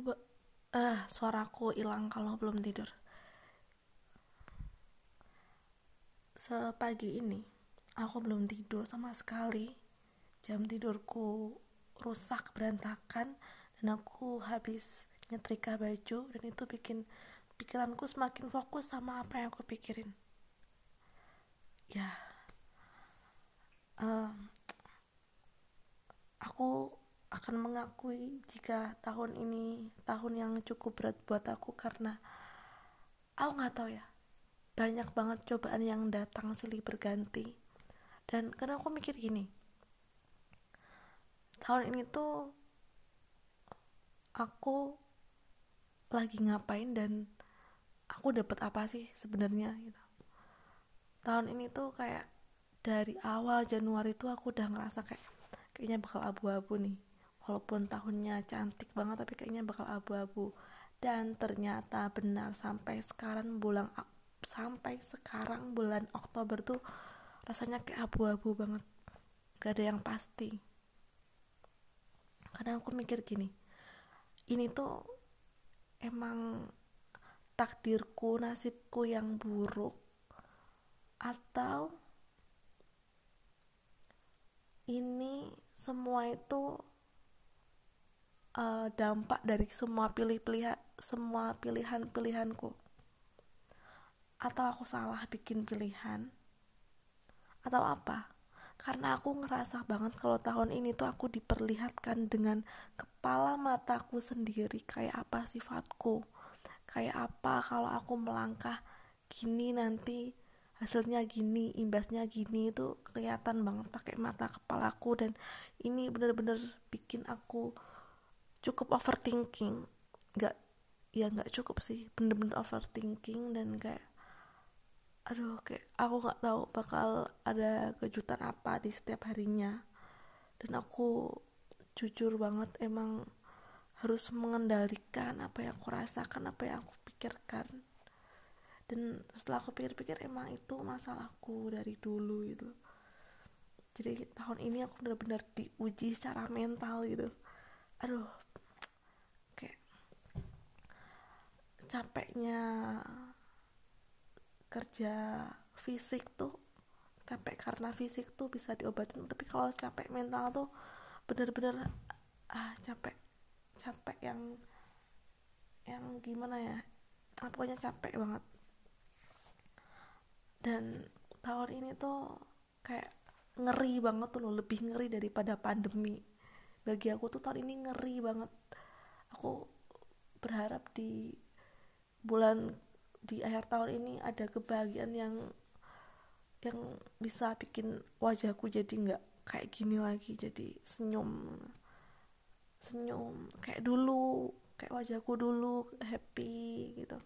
Aku eh suaraku hilang kalau belum tidur. Sepagi ini aku belum tidur sama sekali. Jam tidurku rusak berantakan dan aku habis nyetrika baju dan itu bikin pikiranku semakin fokus sama apa yang aku pikirin. Ya, um, aku akan mengakui jika tahun ini tahun yang cukup berat buat aku karena aku nggak tahu ya. Banyak banget cobaan yang datang silih berganti. Dan karena aku mikir gini tahun ini tuh aku lagi ngapain dan aku dapat apa sih sebenarnya gitu. Tahun ini tuh kayak dari awal Januari tuh aku udah ngerasa kayak kayaknya bakal abu-abu nih walaupun tahunnya cantik banget tapi kayaknya bakal abu-abu. Dan ternyata benar sampai sekarang bulan sampai sekarang bulan Oktober tuh rasanya kayak abu-abu banget. Gak ada yang pasti. Karena aku mikir gini ini tuh emang takdirku nasibku yang buruk atau ini semua itu uh, dampak dari semua pilih-pilihan semua pilihan-pilihanku. Atau aku salah bikin pilihan. Atau apa? Karena aku ngerasa banget kalau tahun ini tuh aku diperlihatkan dengan kepala mataku sendiri kayak apa sifatku. Kayak apa kalau aku melangkah gini nanti hasilnya gini imbasnya gini itu kelihatan banget pakai mata kepalaku. Dan ini bener-bener bikin aku cukup overthinking. Nggak ya nggak cukup sih. Bener-bener overthinking dan kayak aduh kayak aku nggak tahu bakal ada kejutan apa di setiap harinya. Dan aku jujur banget emang harus mengendalikan apa yang aku rasakan apa yang aku pikirkan. Dan setelah aku pikir-pikir emang itu masalahku dari dulu gitu. Jadi tahun ini aku benar-benar diuji secara mental gitu aduh capeknya kerja fisik tuh capek karena fisik tuh bisa diobatin. Tapi kalau capek mental tuh bener-bener ah capek capek yang yang gimana ya ah, pokoknya capek banget. Dan tahun ini tuh kayak ngeri banget tuh loh lebih ngeri daripada pandemi bagi aku tuh tahun ini ngeri banget. Aku berharap di bulan di akhir tahun ini ada kebahagiaan yang yang bisa bikin wajahku jadi nggak kayak gini lagi jadi senyum. Senyum kayak dulu kayak wajahku dulu happy gitu.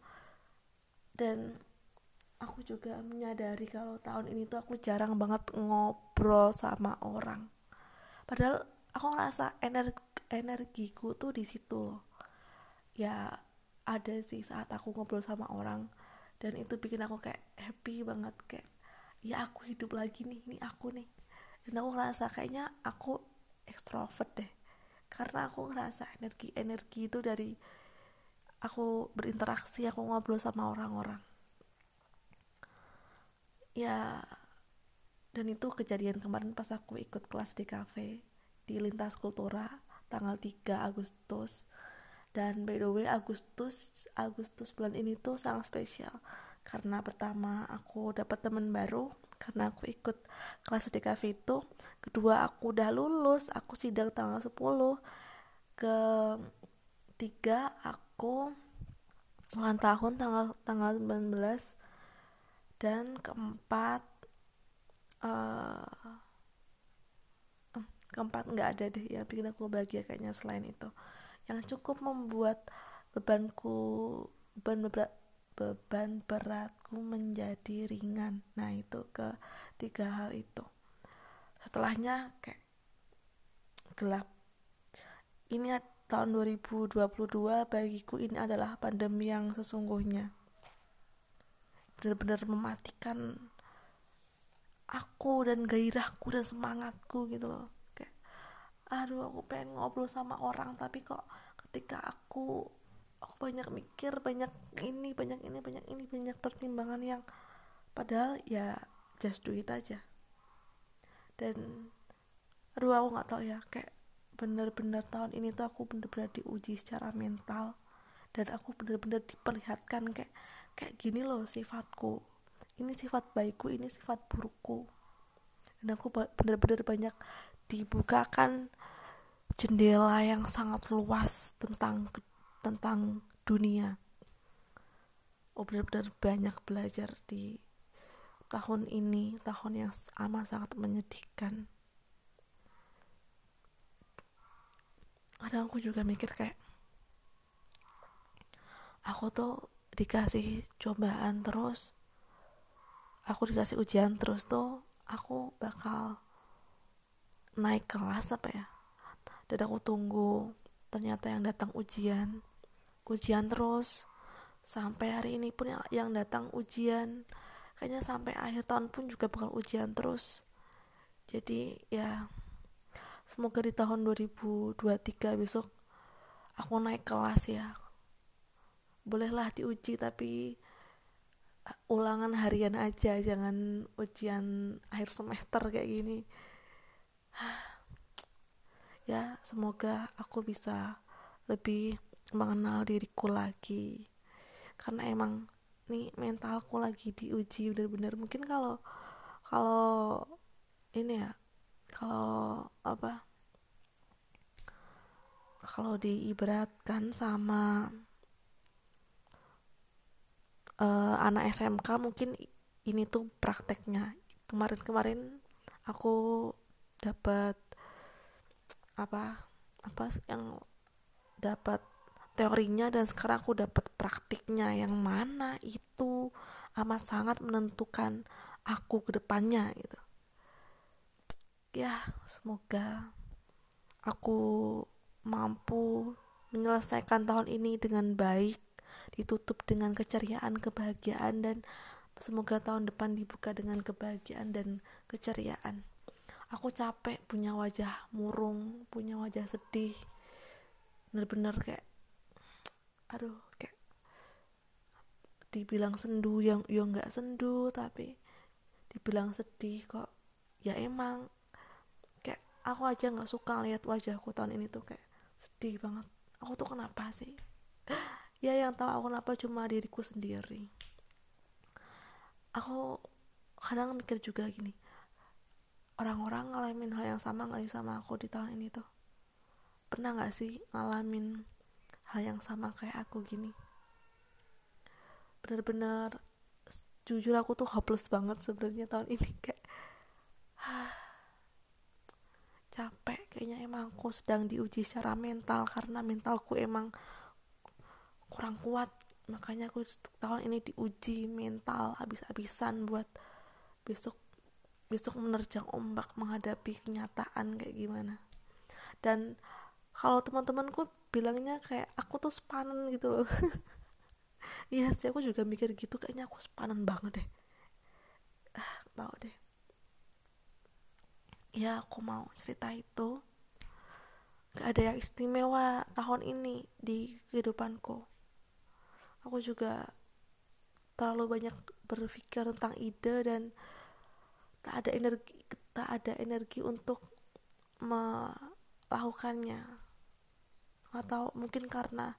Dan aku juga menyadari kalau tahun ini tuh aku jarang banget ngobrol sama orang. Padahal aku ngerasa energi energiku tuh di situ loh. Ya ada sih saat aku ngobrol sama orang dan itu bikin aku kayak happy banget kayak ya aku hidup lagi nih ini aku nih. Dan aku ngerasa kayaknya aku ekstrovert deh karena aku ngerasa energi energi itu dari aku berinteraksi aku ngobrol sama orang-orang. Ya dan itu kejadian kemarin pas aku ikut kelas di cafe di lintas kultura tanggal 3 Agustus. Dan by the way Agustus Agustus bulan ini tuh sangat spesial. Karena pertama aku dapat teman baru karena aku ikut kelas cafe itu. Kedua aku udah lulus aku sidang tanggal 10 ke tiga aku ulang tahun tanggal tanggal 19 dan keempat uh, keempat nggak ada deh ya bikin aku bahagia kayaknya selain itu. Yang cukup membuat bebanku beban berat beban beratku menjadi ringan. Nah itu ke tiga hal itu. Setelahnya kayak gelap. Ini tahun 2022 bagiku ini adalah pandemi yang sesungguhnya. Benar-benar mematikan aku dan gairahku dan semangatku gitu loh aduh aku pengen ngobrol sama orang tapi kok ketika aku aku banyak mikir banyak ini banyak ini banyak ini banyak pertimbangan yang padahal ya just do it aja. Dan aduh aku nggak tahu ya kayak bener-bener tahun ini tuh aku bener-bener diuji secara mental dan aku bener-bener diperlihatkan kayak kayak gini loh sifatku. Ini sifat baikku ini sifat burukku. Dan aku bener-bener banyak dibukakan jendela yang sangat luas tentang tentang dunia. Oh benar-benar banyak belajar di tahun ini tahun yang amat sangat menyedihkan. Kadang aku juga mikir kayak aku tuh dikasih cobaan terus aku dikasih ujian terus tuh aku bakal naik kelas apa ya dan aku tunggu. Ternyata yang datang ujian. Ujian terus. Sampai hari ini pun yang, yang datang ujian. Kayaknya sampai akhir tahun pun juga bakal ujian terus. Jadi ya semoga di tahun 2023 besok aku naik kelas ya. Bolehlah diuji tapi ulangan harian aja. Jangan ujian akhir semester kayak gini ya semoga aku bisa lebih mengenal diriku lagi. Karena emang nih mentalku lagi diuji bener-bener. Mungkin kalau kalau ini ya kalau apa kalau diibaratkan sama uh, anak SMK mungkin ini tuh prakteknya. Kemarin-kemarin aku dapat apa apa yang dapat teorinya dan sekarang aku dapat praktiknya yang mana itu amat sangat menentukan aku ke depannya gitu. Ya semoga aku mampu menyelesaikan tahun ini dengan baik ditutup dengan keceriaan kebahagiaan dan semoga tahun depan dibuka dengan kebahagiaan dan keceriaan aku capek punya wajah murung punya wajah sedih. Bener-bener kayak aduh kayak dibilang sendu yang yo nggak sendu tapi dibilang sedih kok. Ya emang kayak aku aja nggak suka lihat wajahku tahun ini tuh kayak sedih banget. Aku tuh kenapa sih? Ya yang tahu aku kenapa cuma diriku sendiri. Aku kadang mikir juga gini orang-orang ngalamin hal yang sama nggak sama aku di tahun ini tuh? Pernah nggak sih ngalamin hal yang sama kayak aku gini? Bener-bener jujur aku tuh hopeless banget sebenarnya tahun ini kayak capek kayaknya emang aku sedang diuji secara mental karena mentalku emang kurang kuat. Makanya aku tahun ini diuji mental habis-habisan buat besok besok menerjang ombak menghadapi kenyataan kayak gimana. Dan kalau teman-temanku bilangnya kayak aku tuh sepanen gitu loh. Iya sih aku juga mikir gitu kayaknya aku sepanen banget deh. Ah tau deh. Ya aku mau cerita itu. Gak ada yang istimewa tahun ini di kehidupanku. Aku juga terlalu banyak berpikir tentang ide dan tak ada energi tak ada energi untuk melakukannya. Atau mungkin karena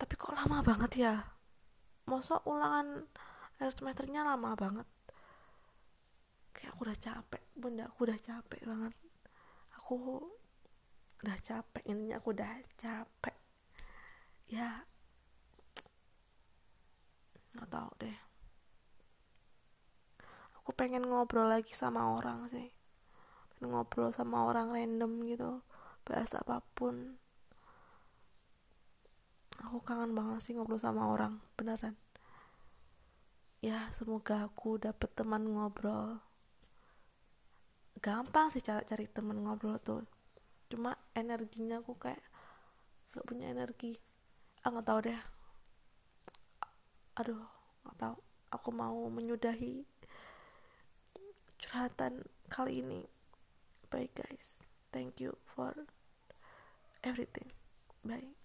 tapi kok lama banget ya? Masa ulangan akhir semesternya lama banget? Kayak aku udah capek bunda aku udah capek banget. Aku udah capek intinya aku udah capek. Ya nggak tahu deh aku pengen ngobrol lagi sama orang sih. Pengen ngobrol sama orang random gitu. Bahas apa pun. Aku kangen banget sih ngobrol sama orang beneran. Ya semoga aku dapet teman ngobrol. Gampang sih cara cari teman ngobrol tuh. Cuma energinya aku kayak gak punya energi. Ah nggak tahu deh. Aduh nggak tahu. Aku mau menyudahi curhatan kali ini. Bye guys. Thank you for everything. Baik